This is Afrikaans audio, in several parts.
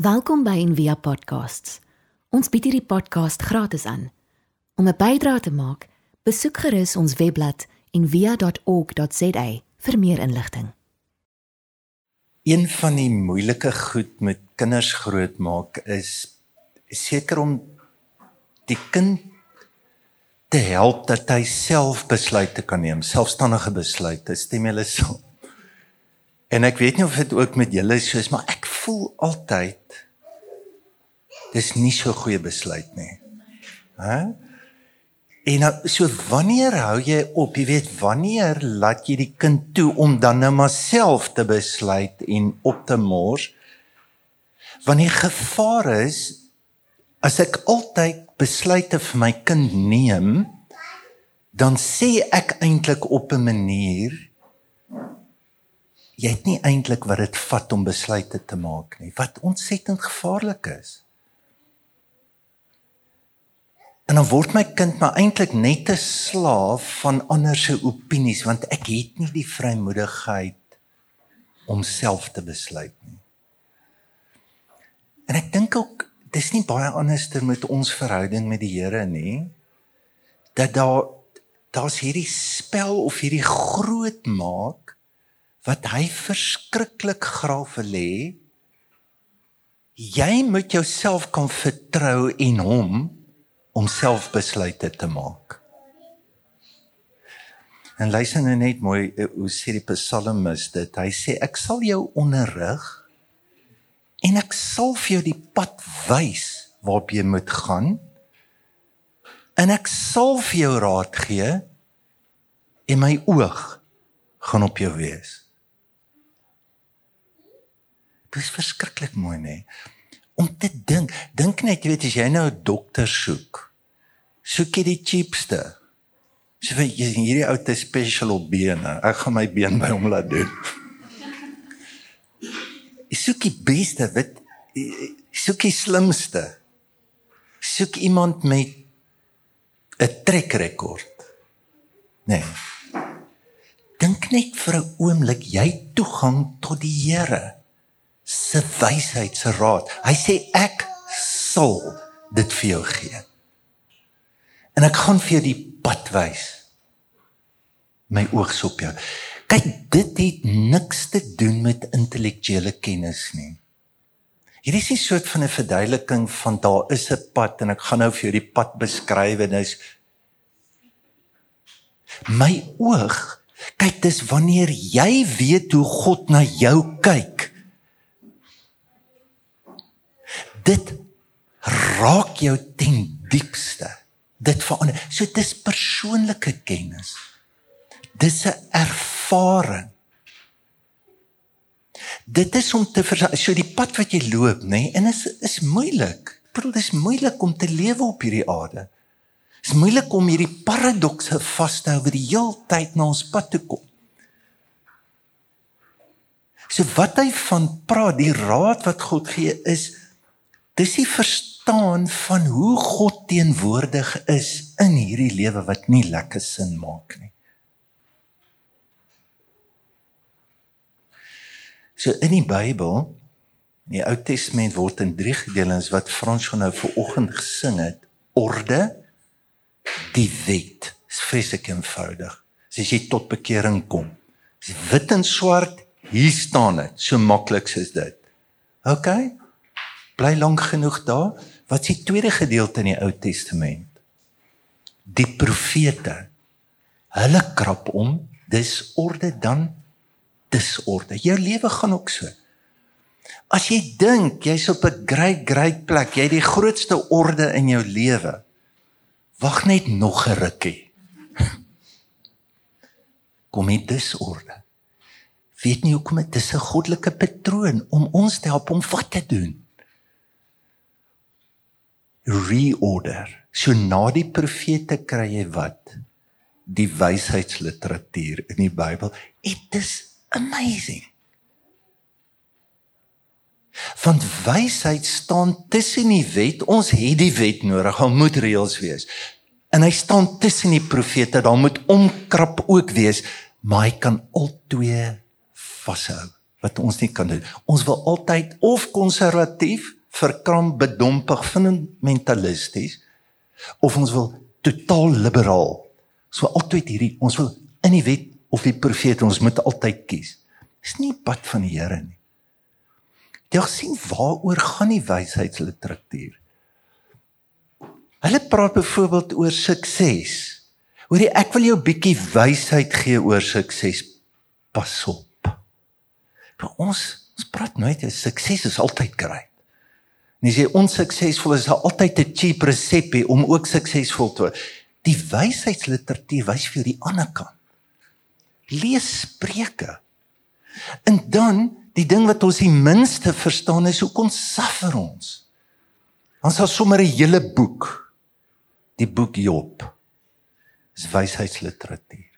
Welkom by Envia Podcasts. Ons bied hierdie podcast gratis aan. Om 'n bydrae te maak, besoek gerus ons webblad en via.org.za vir meer inligting. Een van die moeilike goed met kinders grootmaak is seker om die kind te help dat hy self besluite kan neem, selfstandige besluite. Stem julle saam? En ek weet nie of dit ook met julle so is, maar ek voel altyd dis nie so goeie besluit nie. Hæ? En nou, so wanneer hou jy op? Jy weet wanneer laat jy die kind toe om dan nou maar self te besluit en op te mors? Wanneer gevaar is as ek altyd besluite vir my kind neem, dan sê ek eintlik op 'n manier jy het nie eintlik wat dit vat om besluite te maak nie. Wat ontsettend gevaarlik is. En dan word my kind maar eintlik net 'n slaaf van ander se opinies want ek het nie die vrymoedigheid om self te besluit nie. En ek dink ook dis nie baie anderster met ons verhouding met die Here nie. Dat daar daar's hierdie spel of hierdie groot maak wat hy verskriklik graag wil hê. Jy moet jouself kan vertrou en hom om self besluite te maak. En luister nou net mooi eh, hoe sê die psalmis dit. Hy sê ek sal jou onderrig en ek sal vir jou die pad wys waarop jy moet gaan. En ek sal vir jou raad gee en my oog gaan op jou wees. Dit is verskriklik mooi nê. Om te dink, dink net jy weet as jy nou 'n dokter soek soek jy die cheapste. So vir hierdie ou te special op bene. Ek gaan my been by hom laat doen. Ek soek die beste, weet soek die slimste. Soek iemand met 'n trek rekord. Nee. Dink net vir 'n oomblik jy toegang tot die Here se wysheid se raad. Hy sê ek sal dit vir jou gee en ek gaan vir jou die pad wys. My oogs op jou. Kyk, dit het niks te doen met intellektuele kennis nie. Hier is 'n soort van 'n verduideliking van daar is 'n pad en ek gaan nou vir jou die pad beskryf en dis my oog. Kyk, dis wanneer jy weet hoe God na jou kyk. Dit raak jou ten diepste dit verander. So dis persoonlike kennis. Dis 'n ervaring. Dit is om te so die pad wat jy loop, nê, nee, en is is moeilik. Ek bedoel dis moeilik om te lewe op hierdie aarde. Dis moeilik om hierdie paradokse vas te hou wat die heeltyd na ons pad toe kom. So wat hy van praat, die raad wat God gee is dis die verstaan van hoe God teenwoordig is in hierdie lewe wat nie lekker sin maak nie. So in die Bybel, in die Ou Testament word in drie gedeeltes wat Frans van nou vanoggend gesing het, orde, die wet. Dit is vreeslik eenvoudig. As jy tot bekering kom, is wit en swart, hier staan dit. So maklik is dit. OK? Bly lank genoeg daar. Wat is die tweede gedeelte in die Ou Testament? Die profete. Hulle krap om, dis orde dan dis orde. Jou lewe gaan ook so. As jy dink jy's op 'n great great plek, jy het die grootste orde in jou lewe. Wag net nog 'n rukkie. Kom dit dis orde. Weet nie hoekom dit is 'n goddelike patroon om ons te help om wat te doen reorder. So na die profete kry jy wat? Die wysheidsliteratuur in die Bybel. It is amazing. Want wysheid staan tussen die wet. Ons het die wet nodig. Daar moet reëls wees. En hy staan tussen die profete. Daar moet omkrap ook wees, maar hy kan al twee vashou. wat ons nie kan doen. Ons wil altyd of konservatief, verkram, bedompig, fundamentalisties of ons wil totaal liberaal. So altyd hierdie ons wil in die wet of die profeet ons moet altyd kies. Dis nie pad van die Here nie. Jy sien waaroor gaan die wysheidsliteratuur? Hulle praat byvoorbeeld oor sukses. Hoorie, ek wil jou 'n bietjie wysheid gee oor sukses. Pas op. Vir ons, ons praat nooit oor sukses is altyd kry. En as jy onsuksesvol is, is altyd 'n cheap resepie om ook suksesvol te word. Die wysheidsliteratuur wys vir die ander kant. Lees Spreuke. En dan die ding wat ons die minste verstaan is hoe kom suffer ons. Ons het sommer 'n hele boek. Die boek Job. Dis wysheidsliteratuur.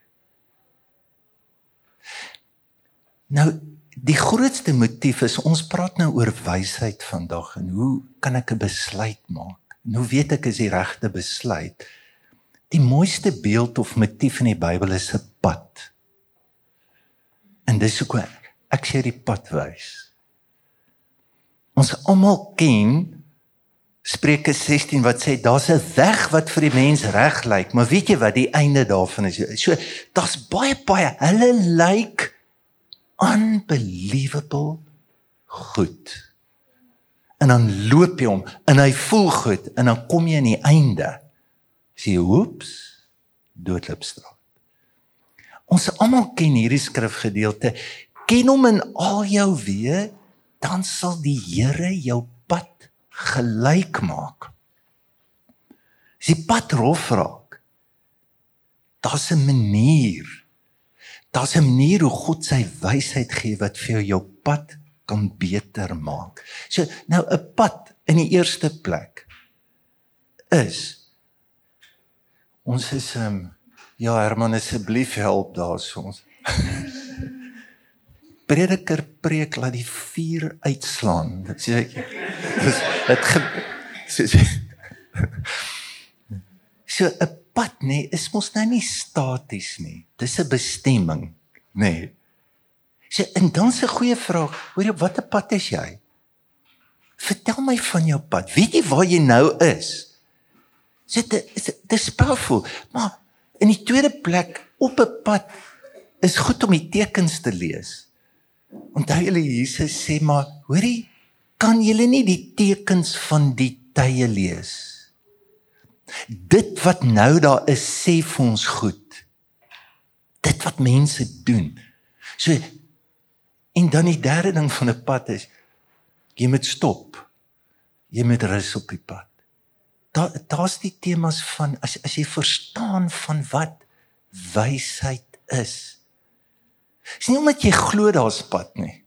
Nou die grootste motief is ons praat nou oor wysheid vandag en hoe kan ek 'n besluit maak? En hoe weet ek is die regte besluit? Die mooiste beeld of motief in die Bybel is 'n pad. En dis hoe ek, sê die pad wys. Ons almal ken Spreuke 16 wat sê daar's 'n weg wat vir die mens reg lyk, maar weet jy wat die einde daarvan is? So daar's baie baie hulle lyk unbelievable goed. En dan loop jy hom en hy voel goed en dan kom jy aan die einde. Sê hoeps, doodloopstraat. Ons almal ken hierdie skrifgedeelte. Ken hom in al jou weë, dan sal die Here jou gelyk maak. As die pad rof raak, daar's 'n manier. Daar's 'n manier hoe God sy wysheid gee wat vir jou jou pad kan beter maak. So nou 'n pad in die eerste plek is ons is ehm um, ja Herman asseblief help daar so ons prediker preek laat die vuur uitslaan. Dit sê dit so so 'n pad nê nee, is mos nou nie staties nie. Dis 'n bestemming, nê. Nee. So en dan 'n goeie vraag, hoor jy watter pad is jy? Vertel my van jou pad. Weet jy waar jy nou is? Sit dit dis powerful, maar in die tweede plek op 'n pad is goed om die tekens te lees. Onthou julle Jesus sê maar, hoorie, kan julle nie die tekens van die tye lees? Dit wat nou daar is sê vir ons goed. Dit wat mense doen. So en dan die derde ding van 'n pad is jy moet stop. Jy moet rus op die pad. Daar daar's die temas van as as jy verstaan van wat wysheid is. Dis nie omdat jy glo daar's pad nie.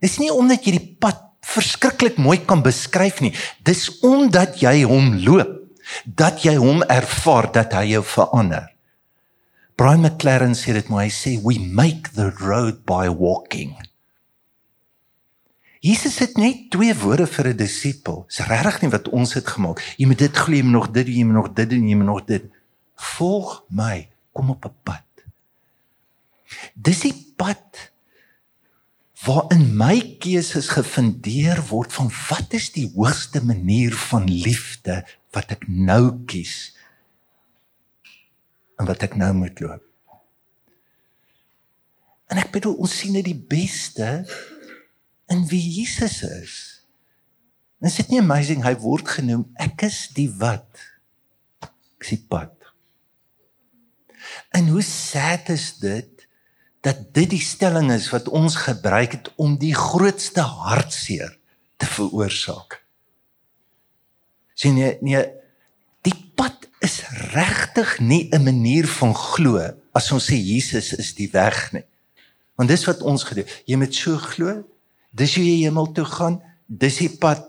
Dis nie omdat jy die pad verskriklik mooi kan beskryf nie. Dis omdat jy hom loop, dat jy hom ervaar dat hy jou verander. Brian McLaren sê dit mooi, hy sê we make the road by walking. Jesus het net twee woorde vir 'n disipel. Dis regtig nie wat ons het gemaak. Jy moet dit glo, jy moet nog dit, jy moet nog dit doen, jy moet nog dit. Volg my, kom op 'n pad. Dis die pad waarin my keuses gefundeer word van wat is die hoogste manier van liefde wat ek nou kies en wat ek nou moet loop. En ek bedoel ons sien dit die beste in wie Jesus is. Is dit nie amazing hy word genoem ek is die wat ek sien pad. En hoe sad is dit dat dit die stelling is wat ons gebruik het om die grootste hartseer te veroorsaak. sien jy nee die pad is regtig nie 'n manier van glo as ons sê Jesus is die weg nie. Want dis wat ons gedoen. Jy moet so glo, dis hoe jy hemel toe gaan, dis die pad.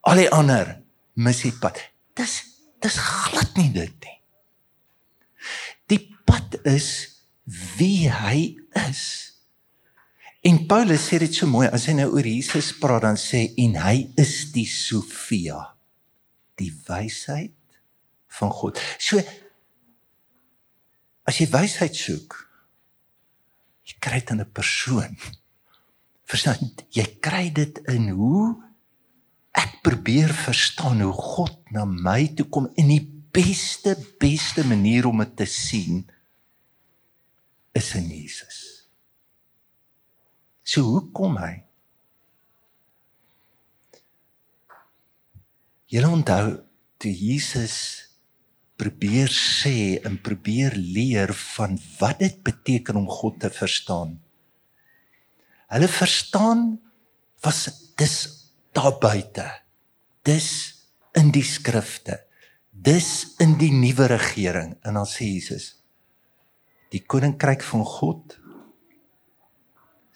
Al die ander mis die pad. Dis dis glad nie dit nie. Die pad is wie hy is. En Paulus sê dit so mooi as hy nou oor Jesus praat dan sê en hy is die Sofia, die wysheid van God. So as jy wysheid soek, Jy kry dit in 'n persoon. Verstaan? Jy kry dit in hoe ek probeer verstaan hoe God na my toe kom en die beste beste manier om dit te sien is in Jesus. So hoe kom hy? Jy onthou toe Jesus probeer sê en probeer leer van wat dit beteken om God te verstaan. Hulle verstaan was dis daar buite. Dis in die skrifte. Dis in die nuwe regering en dan sê Jesus die koninkryk van God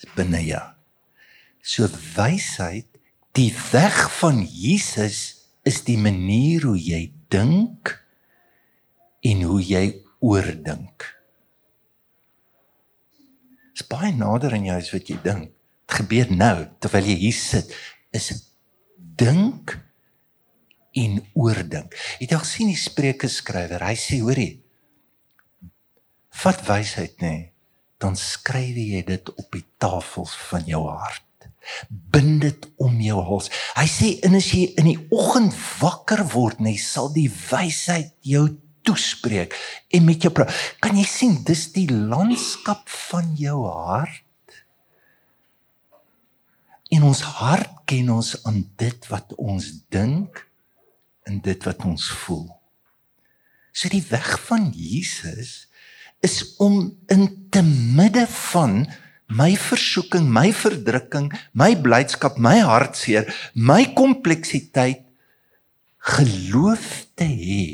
is binne jou. So wysheid, die weg van Jesus is die manier hoe jy dink en hoe jy oordink. Dit is baie nader aan jou as wat jy dink. Dit gebeur nou terwyl jy hier sit is dink en oordink. Het jy gesien die Spreuke skrywer? Hy sê hoorie vat wysheid nê, dan skryf jy dit op die tafels van jou hart. Bind dit om jou hals. Hy sê en as jy in die oggend wakker word, nê, sal die wysheid jou toespreek en met jou praat. Kan jy sien dis die landskap van jou hart? In ons hart ken ons aan dit wat ons dink en dit wat ons voel. So die weg van Jesus is om in te midde van my versoeking, my verdrukking, my blydskap, my hartseer, my kompleksiteit geloof te hê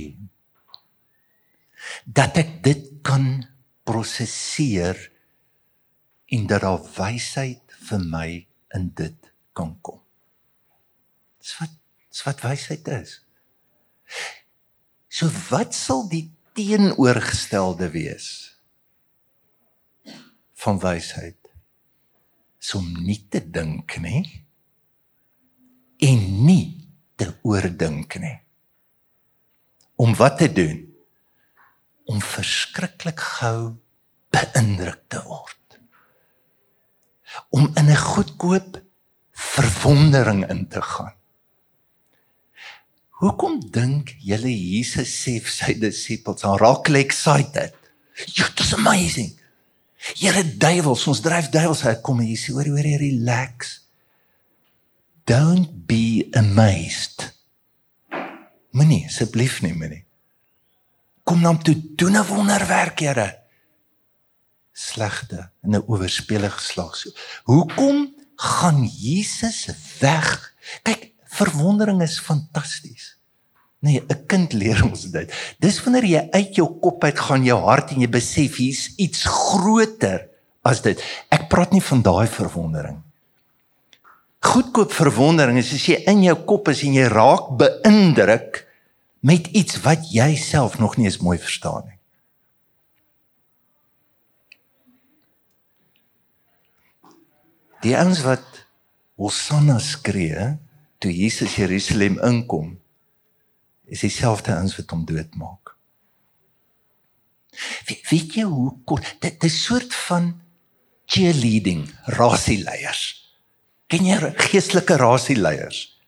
dat ek dit kan prosesseer en dat daar wysheid vir my in dit kan kom. Dis wat dis wat wysheid is. So wat sal die teenoorgestelde wees van wysheid. Om nie te dink nie en nie te oordink nie. Om wat te doen? Om verskriklik gou beïndruk te word. Om in 'n goedkoop verwondering in te gaan Hoekom dink julle Jesus sê vir sy disippels, "Aan raak hulle excited." It's amazing. Here duiwels, ons dryf duiwels uit. Kom hier, sê hoor, hoor, relax. Don't be amazed. Moenie asseblief nie, moenie. Kom dan toe doen 'n wonderwerk, Here. Slegte en 'n oorspelige slag so. Hoekom gaan Jesus weg? Kyk, verwondering is fantasties. Nee, 'n kind leer ons dit. Dis wanneer jy uit jou kop uit gaan jou hart en jy besef hier's iets groter as dit. Ek praat nie van daai verwondering. Goedkoop verwondering is as jy in jou kop is en jy raak beïndruk met iets wat jy self nog nie eens mooi verstaan nie. Die ouens wat Hosanna skree, toe Jesus Jerusalem inkom, is dieselfde ons wat hom doodmaak. Weet, weet jy hoe kort dit 'n soort van cheerleading rasieleiers. Ken jy geestelike rasieleiers?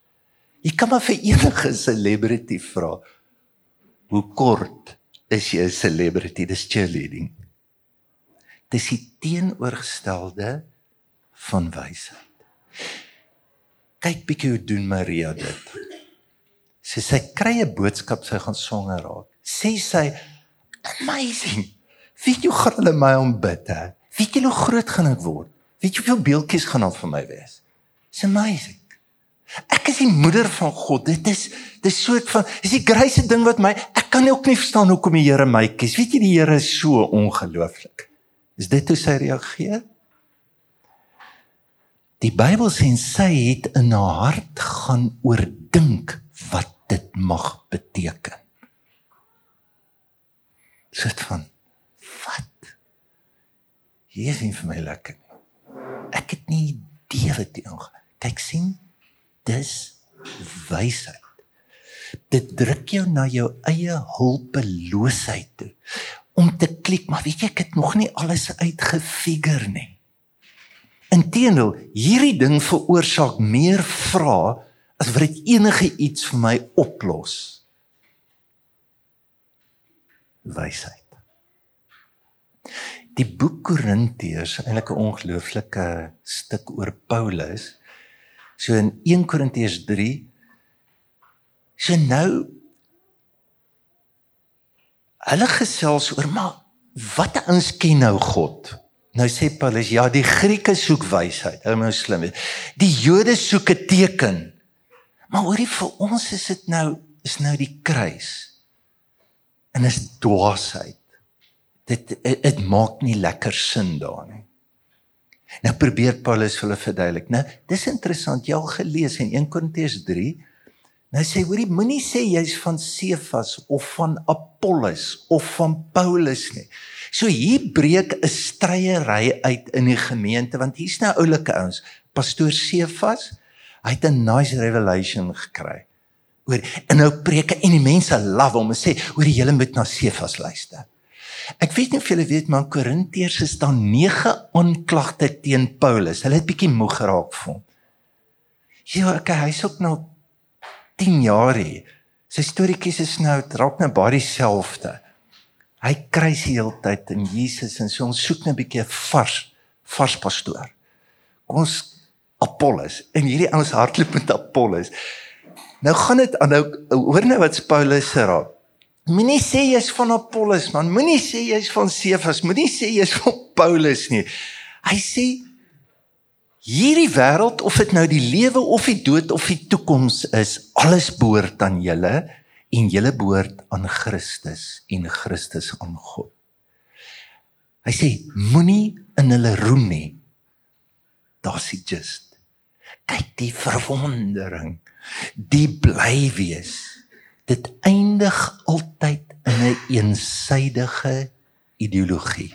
Jy kan maar vir enige celebrity vra. Hoe kort is jy 'n celebrity? Dis cheerleading. Dis die teenoorgestelde van wysheid kyk bietjie hoe doen Maria dit. Sy sê sy kry 'n boodskap sy gaan swanger raak. Sê sy amazing. Wie jy gaan hulle my aanbid hè? Wie jy hoe groot gaan ek word? Weet jy hoeveel beeldjies gaan daar vir my wees? It's amazing. Ek is die moeder van God. Dit is dis soort van is die grootste ding wat my ek kan ook nie verstaan hoekom die Here my kies. Weet jy die Here is so ongelooflik. Is dit hoe sy reageer? Die Bybel sê sy het in haar hart gaan oordink wat dit mag beteken. Sit van wat? Hier is nie vir my lekker nie. Ek het nie idee wat dit ingaan. Kyk sien, dis wysheid. Dit druk jou na jou eie hulpeloosheid toe. om te klik, maar weet jy ek het nog nie alles uitgefigure nie. Inteendeel, hierdie ding veroorsaak meer vrae as wat dit enige iets vir my oplos. Wysheid. Die boek Korintiërs, eintlik 'n ongelooflike stuk oor Paulus. So in 1 Korintiërs 3 so nou hulle gesels oor maar wat ons ken nou God. Nou sê Paulus ja, die Grieke soek wysheid. Hulle moet slim wees. Die Jode soek 'n teken. Maar hoorie vir ons is dit nou is nou die kruis. En is dwaasheid. Dit dit maak nie lekker sin daar nie. Nou probeer Paulus hulle verduidelik. Nou, dis interessant. Jy al gelees in 1 Korintiërs 3 Nou sê hoorie moenie sê jy's van Sefas of van Apollos of van Paulus nie. So hier breek 'n stryery uit in die gemeente want hier's nou oulike ouens. Pastoor Sefas, hy het 'n nice revelation gekry. Oor en nou preek en die mense love hom en sê oor die hele moet na Sefas luister. Ek weet nie of julle weet maar Korintiërs is daar 9 aanklagte teen Paulus. Hulle het bietjie moeg geraak vir hom. Ja, okay, hy's ook nou 10 jaar hê. Sy storieetjies is nou raak nou baie dieselfde. Hy kry se heeltyd in Jesus en so ons soek net 'n bietjie vars vars pastoor. Kom ons Apollos en hierdie ouens hardloop met Apollos. Nou gaan dit aan nou hoor nou wat Paulus sê raak. Moenie sê jy's van Apollos man, moenie sê jy's van Cephas, moenie sê jy's van Paulus nie. Hy sê hierdie wêreld of dit nou die lewe of die dood of die toekoms is, alles behoort aan julle en julle behoort aan Christus en Christus aan God. Hy sê moenie in hulle roem nie. Daar's dit just. Kyk die verwondering, die bly wees. Dit eindig altyd in 'n een eensydige ideologie.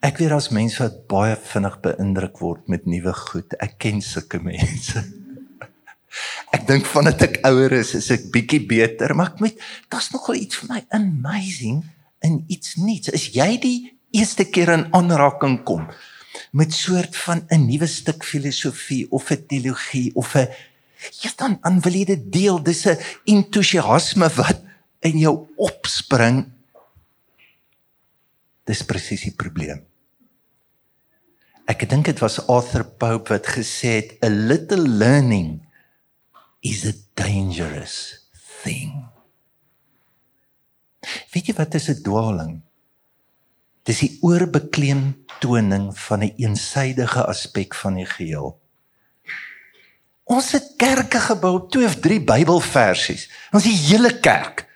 Ek weet as mense wat baie vinnig beïndruk word met nuwe goed. Ek ken sulke mense. Ek dink vandat ek ouer is, is ek bietjie beter, maar ek moet daar's nogal iets vir my amazing in iets nuuts. Is jy die eerste keer in aanraking kom met soort van 'n nuwe stuk filosofie of 'n teologie of 'n jy dan aan wil jy dit deel? Dis 'n entoesiasme wat in jou opspring. Dis presies die probleem. Ek dink dit was Arthur Pope wat gesê het a little learning is a dangerous thing. Weet jy wat is 'n dwaling? Dis die oorbeklemtoning van 'n een eensidedige aspek van die geheel. Ons het kerke gebou op twee of drie Bybelversies. Ons die hele kerk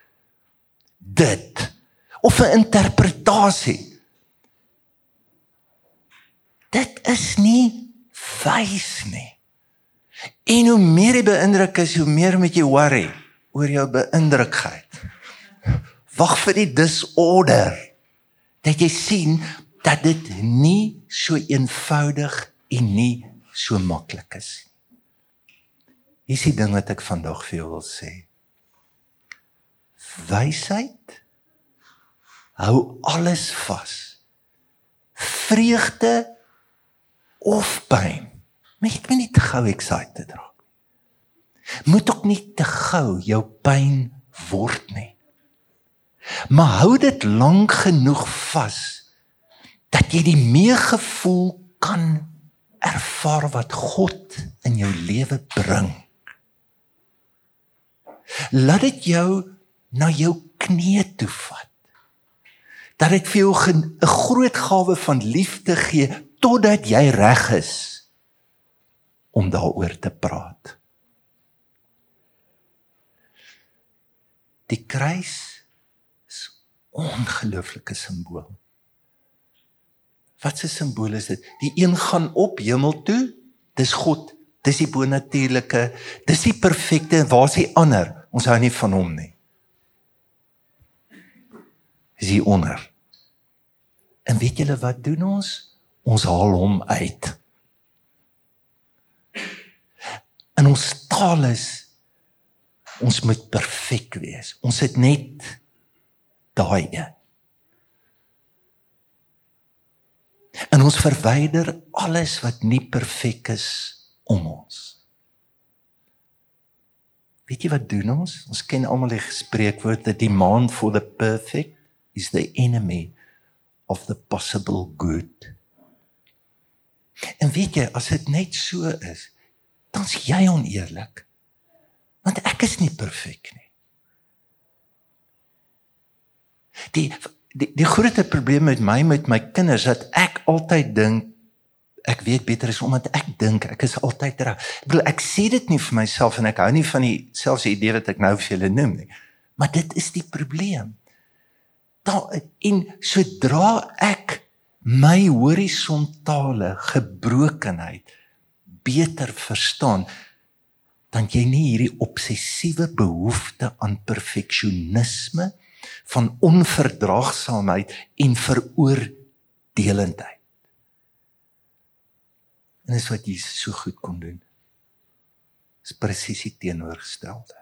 dit of 'n interpretasie dit is nie wys nie. En hoe meer jy beïndruk is, hoe meer moet jy worry oor jou beïndrukheid. Wag vir die disorder. Dat jy sien dat dit nie so eenvoudig en nie so maklik is. Hier is die ding wat ek vandag vir jou wil sê. Wysheid hou alles vas. Vreugde of pyn. Moet jy nie te gou excited raak. Moet ook nie te gou jou pyn word nie. Maar hou dit lank genoeg vas dat jy die meegevoel kan ervaar wat God in jou lewe bring. Laat dit jou na jou knie toe vat. Dat dit vir jou 'n groot gawe van liefde gee totdat jy reg is om daaroor te praat. Die kruis is ongelooflike simbool. Wat 'n simbool is dit? Die een gaan op hemel toe, dis God, dis die bonatuurlike, dis die perfekte en waar is die ander? Ons hou nie van hom nie. Is hy onder? En weet julle wat doen ons? ons haal hom uit. En ons taal is ons moet perfek wees. Ons het net daai een. En ons verwyder alles wat nie perfek is om ons. Weet jy wat doen ons? Ons ken almal die spreekwoord dat die man for the perfect is the enemy of the possible good. En weet jy, as dit net so is, dan's jy oneerlik. Want ek is nie perfek nie. Die die die grootste probleem met my met my kinders dat ek altyd dink ek weet beter is omdat ek dink ek is altyd reg. Ek bedoel ek sê dit nie vir myself en ek hou nie van die selfs idee wat ek nou vir julle noem nie. Maar dit is die probleem. Daar in sodra ek my horisontale gebrokenheid beter verstaan dan jy nie hierdie obsessiewe behoefte aan perfeksionisme van onverdraagsaamheid en veroordelendheid. En dis wat Jesus so goed kon doen. Dis presies die teenoorgestelde.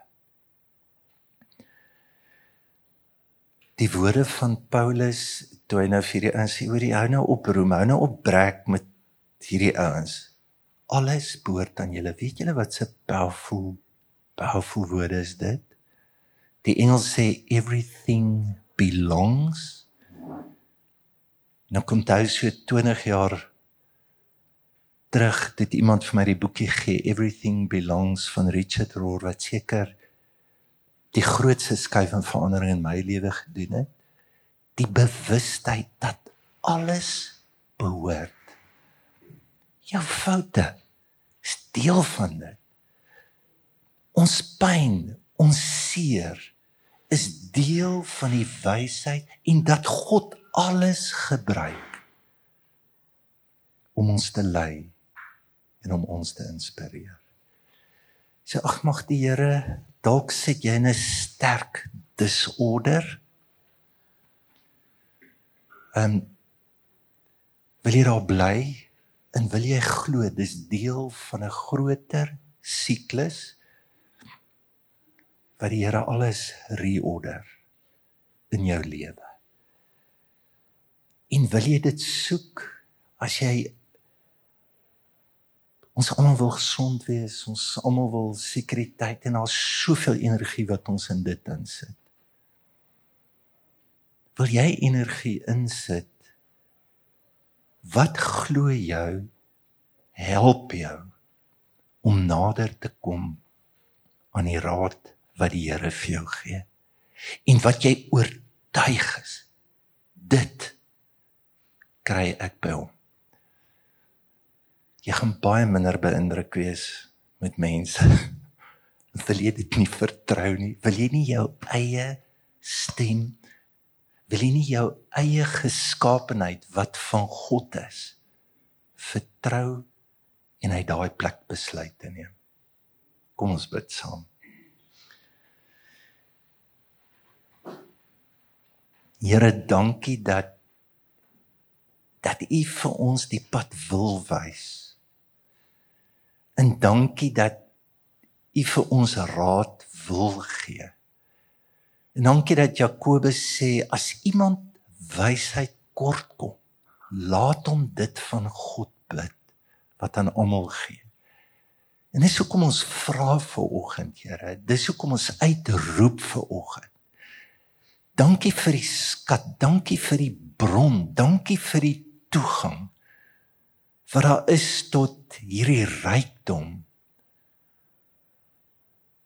Die woorde van Paulus toe hy nou vir die ouens sê oor die hou nou op Rome, hou nou op breek met hierdie ouens. Alles behoort aan julle. Weet julle wat se powerful powerful woorde is dit? Die Engels sê everything belongs. Nou kom jy so 20 jaar terug dit iemand vir my die boekie gee Everything Belongs van Richard Rohr wat seker die grootste skuif en verandering in my lewe gedoen het. Die bewustheid dat alles behoort. Jou foute is deel van dit. Ons pyn, ons seer is deel van die wysheid en dat God alles gebruik om ons te lei en om ons te inspireer. So ag mag die Here dalk sit jy in 'n sterk disorder. En wil jy daar bly en wil jy glo dis deel van 'n groter siklus? wat die Here alles reorder in jou lewe. En wil jy dit soek as jy ons almal wil gesond wees, ons almal wil sekuriteit en daar's soveel energie wat ons in dit insit. Wil jy energie insit? Wat glo jou help jou om nader te kom aan die raad wat die Here vir jou gee? En wat jy oortuig is dit kry ek by hom. Jy gaan baie minder beïndruk wees met mense. Wil jy dit nie vertrou nie? Wil jy nie jou eie stem wil jy nie jou eie geskaapenheid wat van God is vertrou en hy daai plek besluit te neem kom ons bid saam Here, dankie dat dat U vir ons die pad wil wys. En dankie dat U vir ons raad wil gee. En dankie dat Jakobus sê as iemand wysheid kort kom, laat hom dit van God bid wat aan almal gee. En dis hoekom ons vra vir oggend, Here. Dis hoekom ons uitroep vir oggend. Dankie vir die skat, dankie vir die bron, dankie vir die toegang wat daar is tot hierdie rykdom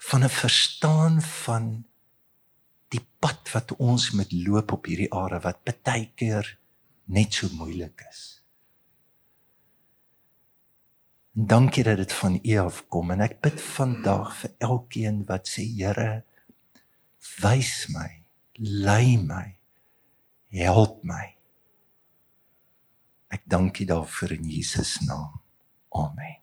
van 'n verstaan van die pad wat ons moet loop op hierdie aarde wat baie keer net so moeilik is. En dankie dat dit van U af kom en ek bid vandag vir elkeen wat sê Here wys my lei my. Help my. Ek dank U daarvoor in Jesus naam. Amen.